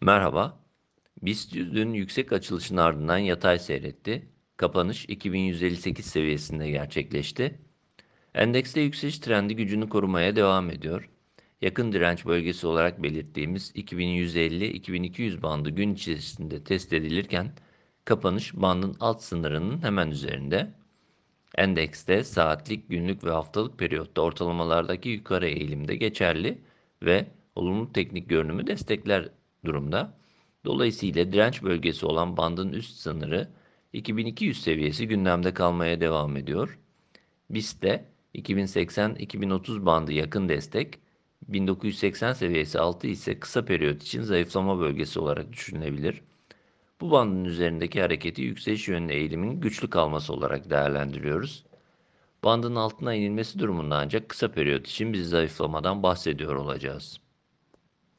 Merhaba. BIST dün yüksek açılışın ardından yatay seyretti. Kapanış 2158 seviyesinde gerçekleşti. Endekste yükseliş trendi gücünü korumaya devam ediyor. Yakın direnç bölgesi olarak belirttiğimiz 2150-2200 bandı gün içerisinde test edilirken kapanış bandın alt sınırının hemen üzerinde. Endekste saatlik, günlük ve haftalık periyotta ortalamalardaki yukarı eğilimde geçerli ve olumlu teknik görünümü destekler durumda. Dolayısıyla direnç bölgesi olan bandın üst sınırı 2200 seviyesi gündemde kalmaya devam ediyor. BIST'te 2080-2030 bandı yakın destek, 1980 seviyesi altı ise kısa periyot için zayıflama bölgesi olarak düşünülebilir. Bu bandın üzerindeki hareketi yükseliş yönlü eğilimin güçlü kalması olarak değerlendiriyoruz. Bandın altına inilmesi durumunda ancak kısa periyot için biz zayıflamadan bahsediyor olacağız.